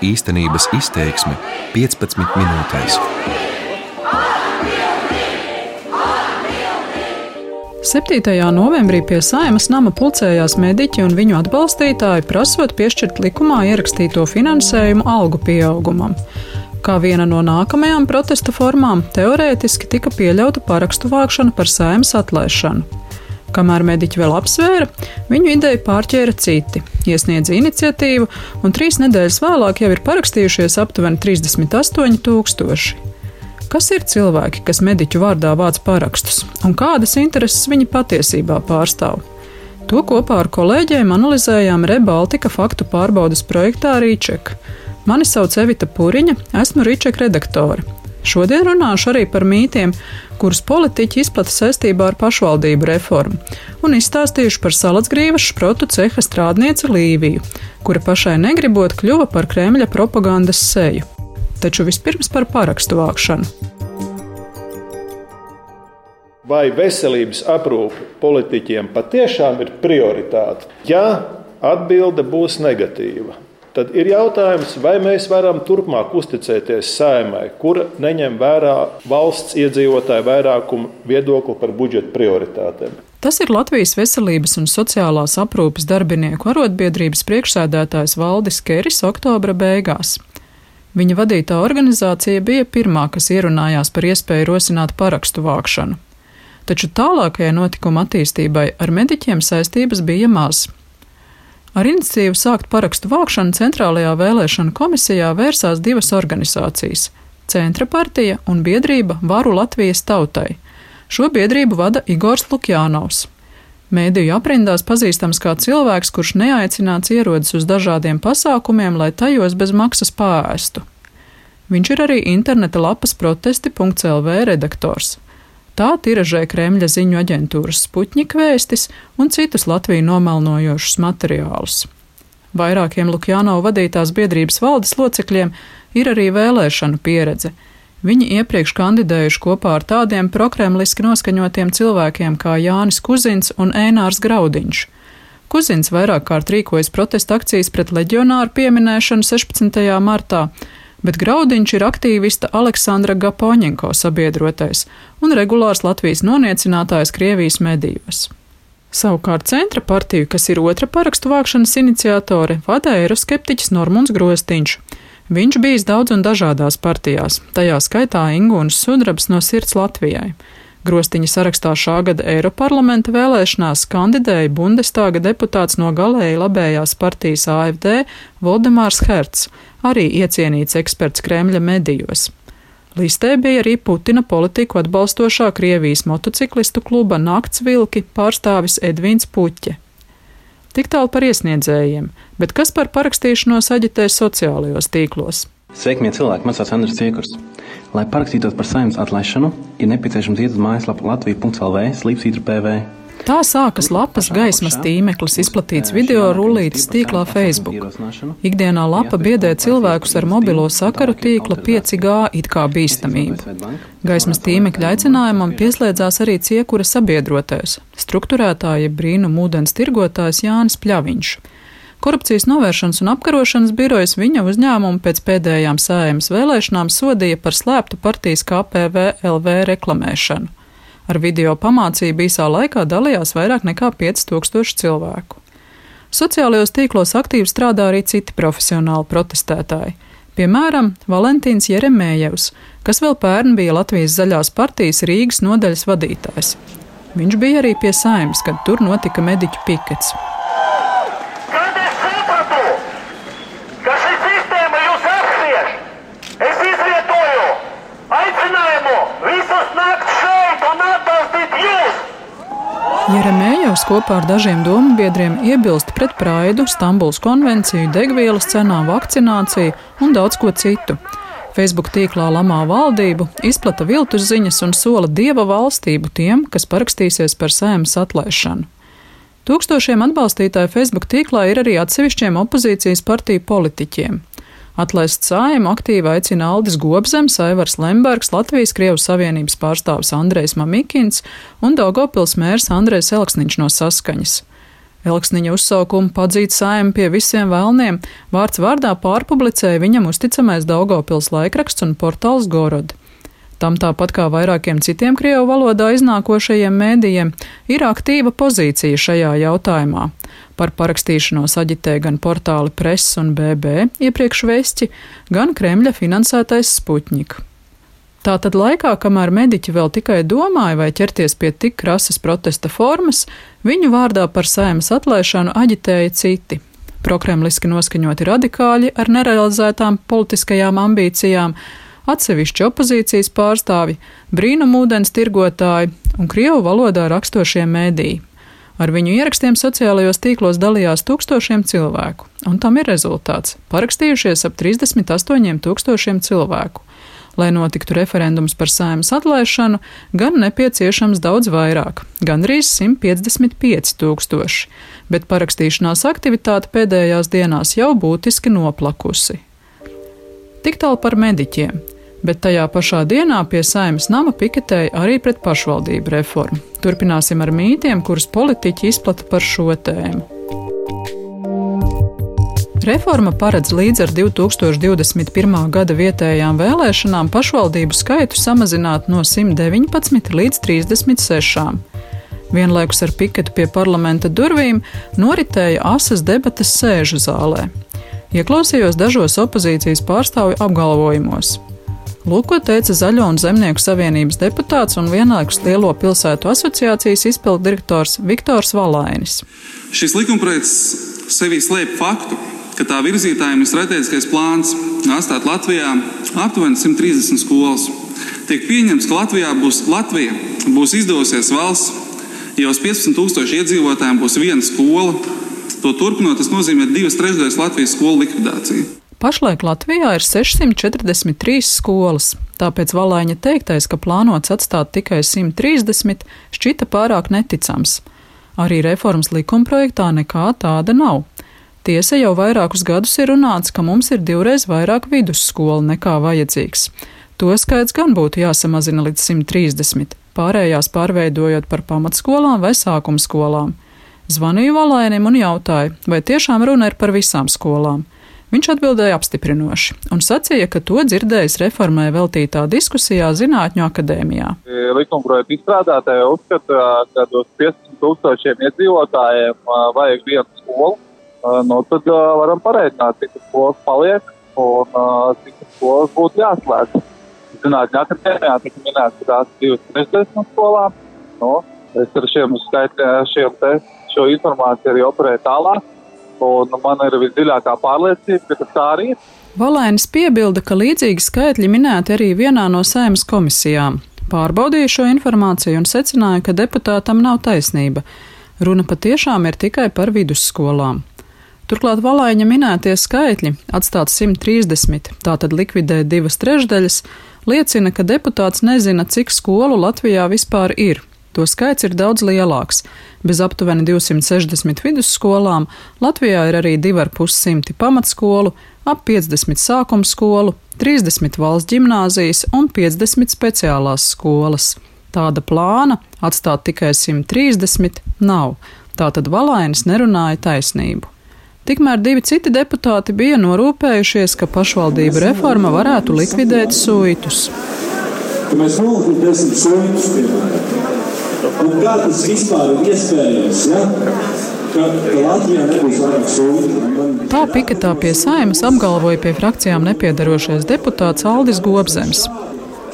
Īstenības izteiksme 15 minūtēs. 7. novembrī pie saimas nama pulcējās mediķi un viņu atbalstītāji, prasot piešķirt likumā ierakstīto finansējumu algu pieaugumam. Kā viena no nākamajām protesta formām, teorētiski tika pieļauta parakstu vākšana par saimas atlaišanu. Kamēr mediķi vēl apsvēra, viņu ideju pārķēra citi, iesniedza iniciatīvu, un trīs nedēļas vēlāk jau ir parakstījušies aptuveni 38 tūkstoši. Kas ir cilvēki, kas mediķu vārdā vāc parakstus, un kādas intereses viņi patiesībā pārstāv? To kopā ar kolēģiem analizējām Rebaltika faktu pārbaudas projektā Rīčeka. Mani sauc Evita Puriņa, esmu Rīčeka redaktore. Šodien runāšu arī par mītiem, kurus politiķi izplata saistībā ar pašvaldību reformu, un izstāstīšu par salacgrīvas šprotu ceha strādnieci Līviju, kura pašai negribot kļuva par Kremļa propagandas seju. Taču vispirms par parakstu vākšanu. Vai veselības aprūpe politiķiem patiešām ir prioritāte? Ja atbilde būs negatīva, Tad ir jautājums, vai mēs varam turpmāk uzticēties saimai, kura neņem vērā valsts iedzīvotāju vairākumu viedokli par budžeta prioritātēm. Tas ir Latvijas veselības un sociālās aprūpes darbinieku arotbiedrības priekšsēdētājs Valdis Keris oktobra beigās. Viņa vadītā organizācija bija pirmā, kas ierunājās par iespēju rosināt parakstu vākšanu. Taču tālākajai notikuma attīstībai ar mediķiem saistības bija maz. Ar iniciatīvu sākt parakstu vākšanu Centrālajā vēlēšana komisijā vērsās divas organizācijas - Centra partija un biedrība Varu Latvijas tautai. Šo biedrību vada Igors Lukjānovs. Mēdīju aprindās pazīstams kā cilvēks, kurš neaicināts ierodas uz dažādiem pasākumiem, lai tajos bez maksas pāēstu. Viņš ir arī interneta lapas protesti.lv redaktors. Tā tiražē Kremļa ziņu aģentūras Sputņika vēstis un citus Latviju nomelnojošus materiālus. Vairākiem Lukjānovu vadītās biedrības valdes locekļiem ir arī vēlēšanu pieredze. Viņi iepriekš kandidējuši kopā ar tādiem prokremliski noskaņotiem cilvēkiem kā Jānis Kuzins un Ēnārs Graudiņš. Kuzins vairāk kārt rīkojas protesta akcijas pret leģionāru pieminēšanu 16. martā, bet Graudiņš ir aktīvista Aleksandra Gapoņenko sabiedrotais un regulārs Latvijas noniecinātājs Krievijas medijos. Savukārt centra partiju, kas ir otra parakstu vākšanas iniciatore, vada eiroskeptiķis Normons Grostiņš. Viņš bijis daudz un dažādās partijās, tajā skaitā Ingūnas sudrabs no sirds Latvijai. Grostiņa sarakstā šā gada Eiroparlamenta vēlēšanās kandidēja Bundestāga deputāts no galēji labējās partijas AFD Voldemārs Herts, arī iecienīts eksperts Kremļa medijos. Listē bija arī Putina politiku atbalstošā Krievijas motociklistu kluba Naktsvilki pārstāvis Edvins Puķe. Tik tālu par iesniedzējiem, bet kas par parakstīšanos aģitē sociālajos tīklos? Sveiki, mīļie cilvēki! Mans vārds Andris Ciekurs. Lai parakstītos par saimnes atlaišanu, ir nepieciešams iet uz mājaslapu Latviju.CLV slīpsītra PV. Tā sākas lapas gaismas tīmeklis, izplatīts video rullītes tīklā Facebook. Ikdienā lapa biedē cilvēkus ar mobilo sakaru tīkla 5G it kā bīstamību. Gaismas tīmekļa aicinājumam pieslēdzās arī ciekura sabiedrotais, struktūrētāja brīnum ūdens tirgotājs Jānis Pļaviņš. Korupcijas novēršanas un apkarošanas birojas viņa uzņēmumu pēc pēdējām sējuma vēlēšanām sodīja par slēptu partijas KPV LV reklamēšanu. Ar video pamācību īsā laikā dalījās vairāk nekā 5000 cilvēku. Sociālajos tīklos aktīvi strādā arī citi profesionāli protestētāji. Piemēram, Valentīns Jeremējevs, kas vēl pērn bija Latvijas zaļās partijas Rīgas nodaļas vadītājs. Viņš bija arī pie saimnes, kad tur notika mediķu pikets. Jeremējevs kopā ar dažiem domu biedriem iebilst pret praidu, Stambuls konvenciju, degvielas cenām, vakcināciju un daudz ko citu. Facebook tīklā lamā valdību, izplata viltus ziņas un sola dieva valstību tiem, kas parakstīsies par sēmas atlaišanu. Tūkstošiem atbalstītāju Facebook tīklā ir arī atsevišķiem opozīcijas partiju politiķiem. Atlaist sājumu aktīvi aicina Aldis Gobzems, Aivars Lembergs, Latvijas Krievijas Savienības pārstāvis Andrejs Mamikins un Daugopils mērs Andrejs Elksniņš no saskaņas. Elksniņa uzsaukumu padzīt saimi pie visiem vēlniem, vārds vārdā pārpublicēja viņam uzticamais Daugopils laikraksts un portāls Gorod. Tam tāpat kā vairākiem citiem Krievu valodā iznākošajiem mēdījiem ir aktīva pozīcija šajā jautājumā. Par parakstīšanos aģitē gan portāli Press un BB iepriekš vēsti, gan Kremļa finansētais Sputņika. Tātad laikā, kamēr mediķi vēl tikai domāja, vai ķerties pie tik krasas protesta formas, viņu vārdā par saimas atlaišanu aģitēja citi. Prokremliski noskaņoti radikāļi ar nerealizētām politiskajām ambīcijām, atsevišķi opozīcijas pārstāvi, brīnumūdens tirgotāji un krievu valodā rakstošie mēdīji. Ar viņu ierakstiem sociālajos tīklos dalījās tūkstošiem cilvēku, un tam ir rezultāts - parakstījušies ap 38 tūkstošiem cilvēku. Lai notiktu referendums par saimas atlaišanu, gan nepieciešams daudz vairāk - gandrīz 155 tūkstoši, bet parakstīšanās aktivitāte pēdējās dienās jau būtiski noplakusi. Tik tālu par mediķiem, bet tajā pašā dienā pie saimas nama piketēja arī pret pašvaldību reformu. Turpināsim ar mītiem, kurus politiķi izplata par šo tēmu. Reforma paredz līdz ar 2021. gada vietējām vēlēšanām pašvaldību skaitu samazināt no 119 līdz 36. Vienlaikus ar piketu pie parlamenta durvīm noritēja asas debates sēžu zālē. Ieklausījos dažos opozīcijas pārstāvju apgalvojumos. Lūk, ko teica Zaļo un Zemnieku savienības deputāts un vienlaikus Lielo pilsētu asociācijas izpildu direktors Viktors Valainis. Šis likumprojekts sevī slēp faktu, ka tā virzītājiem ir strateģiskais plāns atstāt Latvijā aptuveni 130 skolas. Tiek pieņemts, ka Latvijā būs, Latvija būs izdosies valsts, ja uz 15,000 iedzīvotājiem būs viena skola. To turpinot, tas nozīmē divas trešdaļas Latvijas skolu likvidāciju. Pašlaik Latvijā ir 643 skolas, tāpēc Valaiņa teiktais, ka plānots atstāt tikai 130, šķita pārāk neticams. Arī reformas likumprojektā nekā tāda nav. Tiesa jau vairākus gadus ir runāts, ka mums ir divreiz vairāk vidusskolu nekā vajadzīgs. To skaits gan būtu jāsamazina līdz 130, pārējās pārveidojot par pamatskolām vai sākuma skolām. Zvanīju Valainim un jautāju, vai tiešām runa ir par visām skolām. Viņš atbildēja apstiprinoši un sacīja, ka to dzirdējis reformai veltītā diskusijā Zinātņu akadēmijā. Likumprojekta izstrādātāja uzskata, ka uz 15 tūkstošiem iedzīvotājiem vajag vienu skolu nu, tad varam pareizināt, cik skolas paliek un cik skolas būtu jāslēdz. Zinātņu akadēmijā tika minēts, ka tās divas no skolām. Nu, es ar šiem, skait, šiem te, šo informāciju arī operēju tālāk, un man ir visdziļākā pārliecība, ka tas tā arī ir. Valēnis piebilda, ka līdzīgi skaitļi minēti arī vienā no saimas komisijām. Pārbaudīju šo informāciju un secināju, ka deputātam nav taisnība. Runa patiešām ir tikai par vidusskolām. Turklāt Valaiņa minētie skaitļi - atstāt 130, tātad likvidēt divas trešdaļas, liecina, ka deputāts nezina, cik skolu Latvijā vispār ir. To skaits ir daudz lielāks. Bez aptuveni 260 vidusskolām Latvijā ir arī 2,5 pamatskolu, ap 50 sākuma skolu, 30 valsts gimnāzijas un 50 speciālās skolas. Tāda plāna atstāt tikai 130 nav. Tātad Valainis nerunāja taisnību. Tikmēr divi citi deputāti bija norūpējušies, ka pašvaldību reforma varētu likvidēt suitus. Mēs nolikvidēsim suitus, piemēram. Un kā tas vispār ir iespējams? Ja? Ka, ka. Tā piketā pie saimas apgalvoja pie frakcijām nepiedarošais deputāts Aldis Gobzems.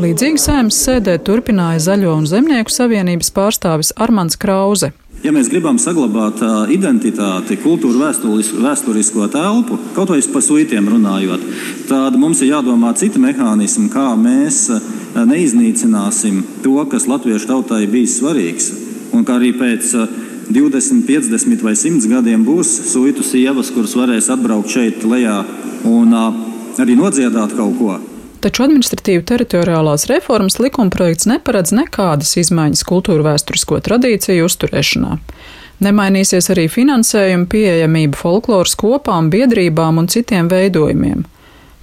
Līdzīgi saimas sēdē turpināja Zaļo un Zemnieku savienības pārstāvis Armāns Krause. Ja mēs gribam saglabāt uh, identitāti, kultūru, vēsturisko telpu, kaut vai par suitiem runājot, tad mums ir jādomā citi mehānismi, kā mēs uh, neiznīcināsim to, kas latviešu tautai bijis svarīgs. Un kā arī pēc uh, 20, 50 vai 100 gadiem būs suitu sievas, kuras varēs atbraukt šeit lejā un uh, arī nodziedāt kaut ko. Taču administratīvu teritoriālās reformas likumprojekts neparedz nekādas izmaiņas kultūra vēsturisko tradīciju uzturēšanā. Nemainīsies arī finansējuma pieejamība folkloras kopām, biedrībām un citiem veidojumiem.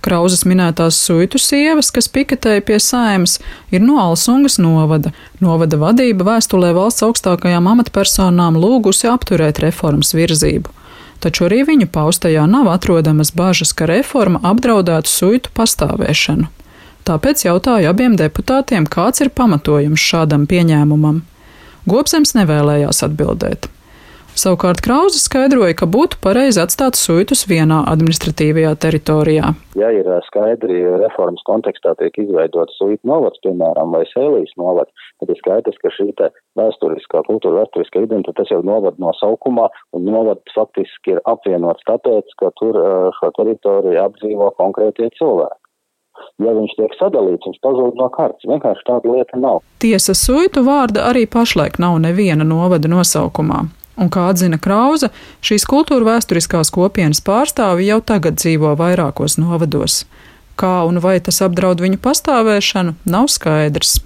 Krauzes minētās suitu sievas, kas piketēja pie saimas, ir no Alsungas novada. Novada vadība vēstulē valsts augstākajām amatpersonām lūgusi apturēt reformas virzību. Taču arī viņu paustajā nav atrodamas bažas, ka reforma apdraudētu suitu pastāvēšanu. Tāpēc jautāju abiem deputātiem, kāds ir pamatojums šādam pieņēmumam. Gobsems nevēlējās atbildēt. Savukārt Krauze skaidroja, ka būtu pareizi atstāt suitus vienā administratīvajā teritorijā. Ja ir skaidri reformas kontekstā tiek izveidota suitu novads, piemēram, vai sēlīs novads, tad ir skaidrs, ka šī vēsturiskā kultūra, vēsturiskā identitāte, tas jau novada nosaukumā, un novads faktiski ir apvienots tāpēc, ka tur šo teritoriju apdzīvo konkrētie cilvēki. Ja viņš tiek sadalīts, viņš pazūd no kartes. Vienkārši tāda lieta nav. Tiesa suitu vārda arī pašlaik nav neviena novada nosaukumā. Un kā atzina Krauza, šīs kultūra vēsturiskās kopienas pārstāvi jau tagad dzīvo vairākos novados. Kā un vai tas apdraud viņu pastāvēšanu, nav skaidrs.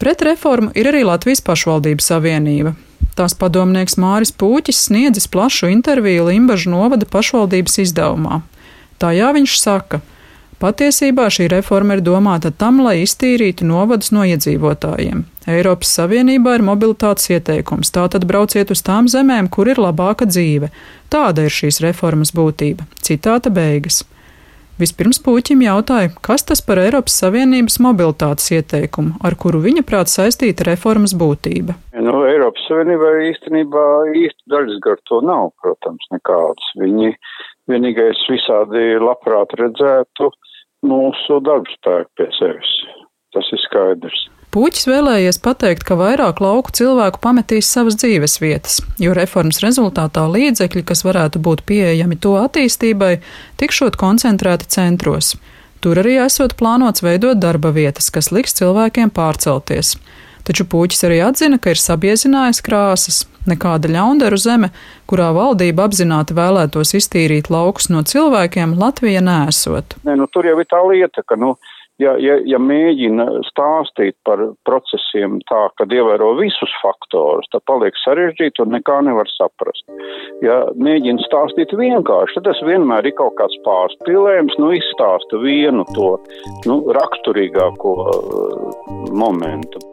Pret reformu ir arī Latvijas pašvaldības savienība. Tās padomnieks Māris Pūķis sniedzis plašu interviju Limbažu novada pašvaldības izdevumā. Tajā viņš saka, ka Patiesībā šī reforma ir domāta tam, lai iztīrītu novadus no iedzīvotājiem. Eiropas Savienībā ir mobilitātes ieteikums, tātad brauciet uz tām zemēm, kur ir labāka dzīve. Tāda ir šīs reformas būtība. Citāta beigas. Vispirms puķim jautāja, kas tas par Eiropas Savienības mobilitātes ieteikumu, ar kuru viņa prāt saistīta reformas būtība. Nu, Eiropas Savienībā īstenībā īsti daļas gar to nav, protams, nekādas. Viņi vienīgais visādi labprāt redzētu mūsu darbspēku pie sevis. Tas ir skaidrs. Puķis vēlējies pateikt, ka vairāk lauku cilvēku pametīs savas dzīves vietas, jo reformas rezultātā līdzekļi, kas varētu būt pieejami to attīstībai, tikšot koncentrēti centros. Tur arī esot plānots veidot darba vietas, kas liks cilvēkiem pārcelties. Taču puķis arī atzina, ka ir sabiezinājis krāsas, Nekāda ļaundaru zeme, kurā valdība apzināti vēlētos iztīrīt laukus no cilvēkiem, Latvija nesot. Nē, nu, tur jau ir tā lieta, ka, nu, ja, ja, ja mēģina stāstīt par procesiem tā, ka ievēro visus faktorus, tad paliek sarežģīti un nekā nevar saprast. Ja mēģina stāstīt vienkārši, tad tas vienmēr ir kaut kāds pārspīlējums, nu izstāsta vienu to nu, raksturīgāko uh, momentu.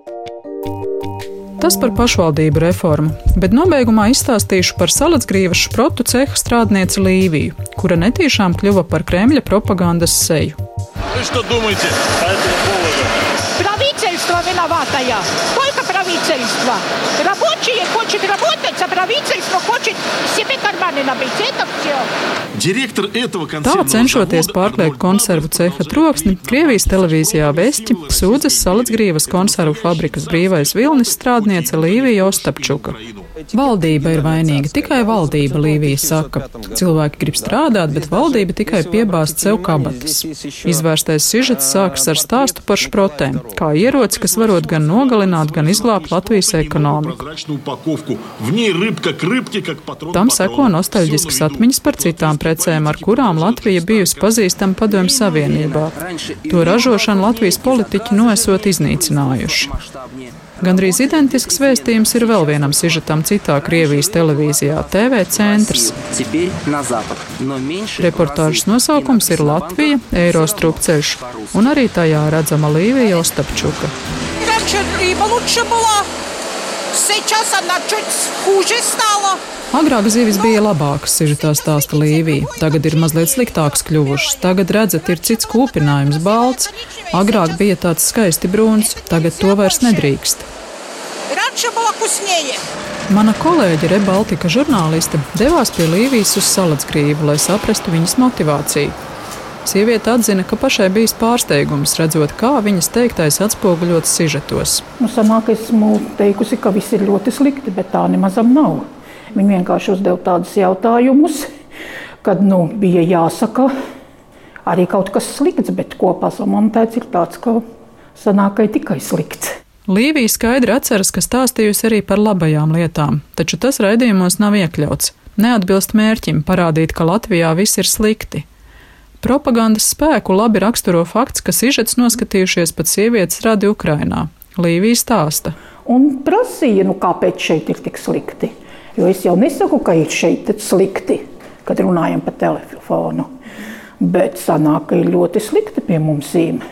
Tas par pašvaldību reformu, bet nobeigumā izstāstīšu par salacgrīvas šprotu ceha strādnieci Līviju, kura netīšām kļuva par Kremļa propagandas seju. Jūs ko domājat par šo tēmu? виноватое. Только правительство. Рабочие хочет работать, а правительство хочет себе карманы набить. Это все. Tā cenšoties pārkliegt konservu ceha troksni, Krievijas televīzijā Vesti sūdzas Salacgrīvas konservu fabrikas brīvais vilnis strādniece Līvija Ostapčuka. Valdība ir vainīga, tikai valdība, Līvija saka. Cilvēki grib strādāt, bet valdība tikai piebāzt sev kabatas. Izvērstais sižets sākas ar stāstu par šprotēm, kā ieroci, kas varot gan nogalināt, gan izglābt Latvijas ekonomiku. Tam seko nostalģiskas atmiņas par citām precēm, ar kurām Latvija bijusi pazīstama Padomju Savienībā. To ražošanu Latvijas politiķi noesot iznīcinājuši. Gandrīz identisks vēstījums ir vēl vienam sižetam citā Krievijas televīzijā - TV centrs. Reportāžas nosaukums ir Latvija, Eirostrupceļš, un arī tajā redzama Līvija Ostapčuka. Сейчас она чуть хуже стала. Agrāk zivis bija labākas, sižetā stāsta Līvija. Tagad ir mazliet sliktākas kļuvušas. Tagad redzat, ir cits kūpinājums, balts. Agrāk bija tāds skaisti brūns, tagad to vairs nedrīkst. Mana kolēģe Rebaltika žurnāliste devās pie Līvijas uz Salacgrīvu, lai saprastu viņas motivāciju. Sieviete atzina, ka pašai bijis pārsteigums redzot, kā viņas teiktais atspoguļots sižetos. Nu, sanāk, esmu teikusi, ka viss ir ļoti slikti, bet tā nemazam nav. Viņi vienkārši uzdeva tādus jautājumus, kad nu, bija jāsaka arī kaut kas slikts, bet kopā samontēts ir tāds, ka sanākai tikai slikts. Līvija skaidri atceras, ka stāstījusi arī par labajām lietām, taču tas raidījumos nav iekļauts. Neatbilst mērķim parādīt, ka Latvijā viss ir slikti. Propagandas spēku labi raksturo fakts, ka sižets noskatījušies pat sievietes radi Ukrainā. Līvija stāsta. Un prasīja, nu kāpēc šeit ir tik slikti. Jo es jau nesaku, ka ir šeit slikti, kad runājam pa telefonu. Bet sanāk, ka ir ļoti slikti pie mums zīme.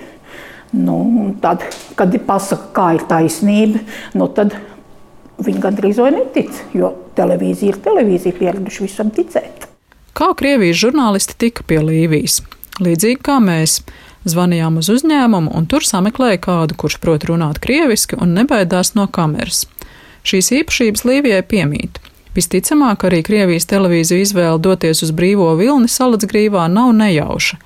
Nu, tad, kad ir pasaka, kā ir taisnība, nu, tad viņi gandrīz vai netic, jo televīzija ir televīzija, pieraduši visam ticēt. Kā Krievijas žurnālisti tika pie Līvijas? Līdzīgi kā mēs. Zvanījām uz uzņēmumu un tur sameklēja kādu, kurš prot runāt krieviski un nebaidās no kameras. Šīs īpašības Līvijai piemīt. Visticamāk, arī Krievijas televīzija izvēle doties uz brīvo vilni salacgrīvā nav nejauša.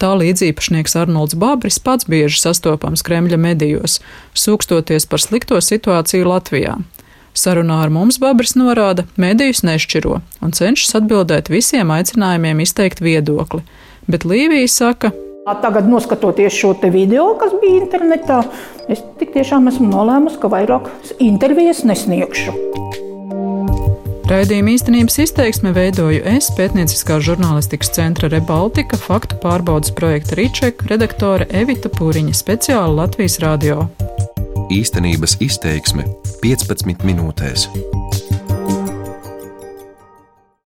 Tā līdzīpašnieks Arnolds Babris pats bieži sastopams Kremļa medijos, sūkstoties par slikto situāciju Latvijā. Sarunā ar mums Babris norāda, medijus nešķiro un cenšas atbildēt visiem aicinājumiem izteikt viedokli, bet Līvija saka, Tagad, noskatoties šo video, kas bija internetā, es tiešām esmu nolēmusi, ka vairāk intervijas nesniegšu. Raidījuma īstenības izteiksme veidoju es, pētnieciskā žurnālistikas centra Rebaltika, faktu pārbaudas projekta Rīčeka, redaktore Evita Pūriņa, speciāli Latvijas radio. Īstenības izteiksme 15 minūtēs.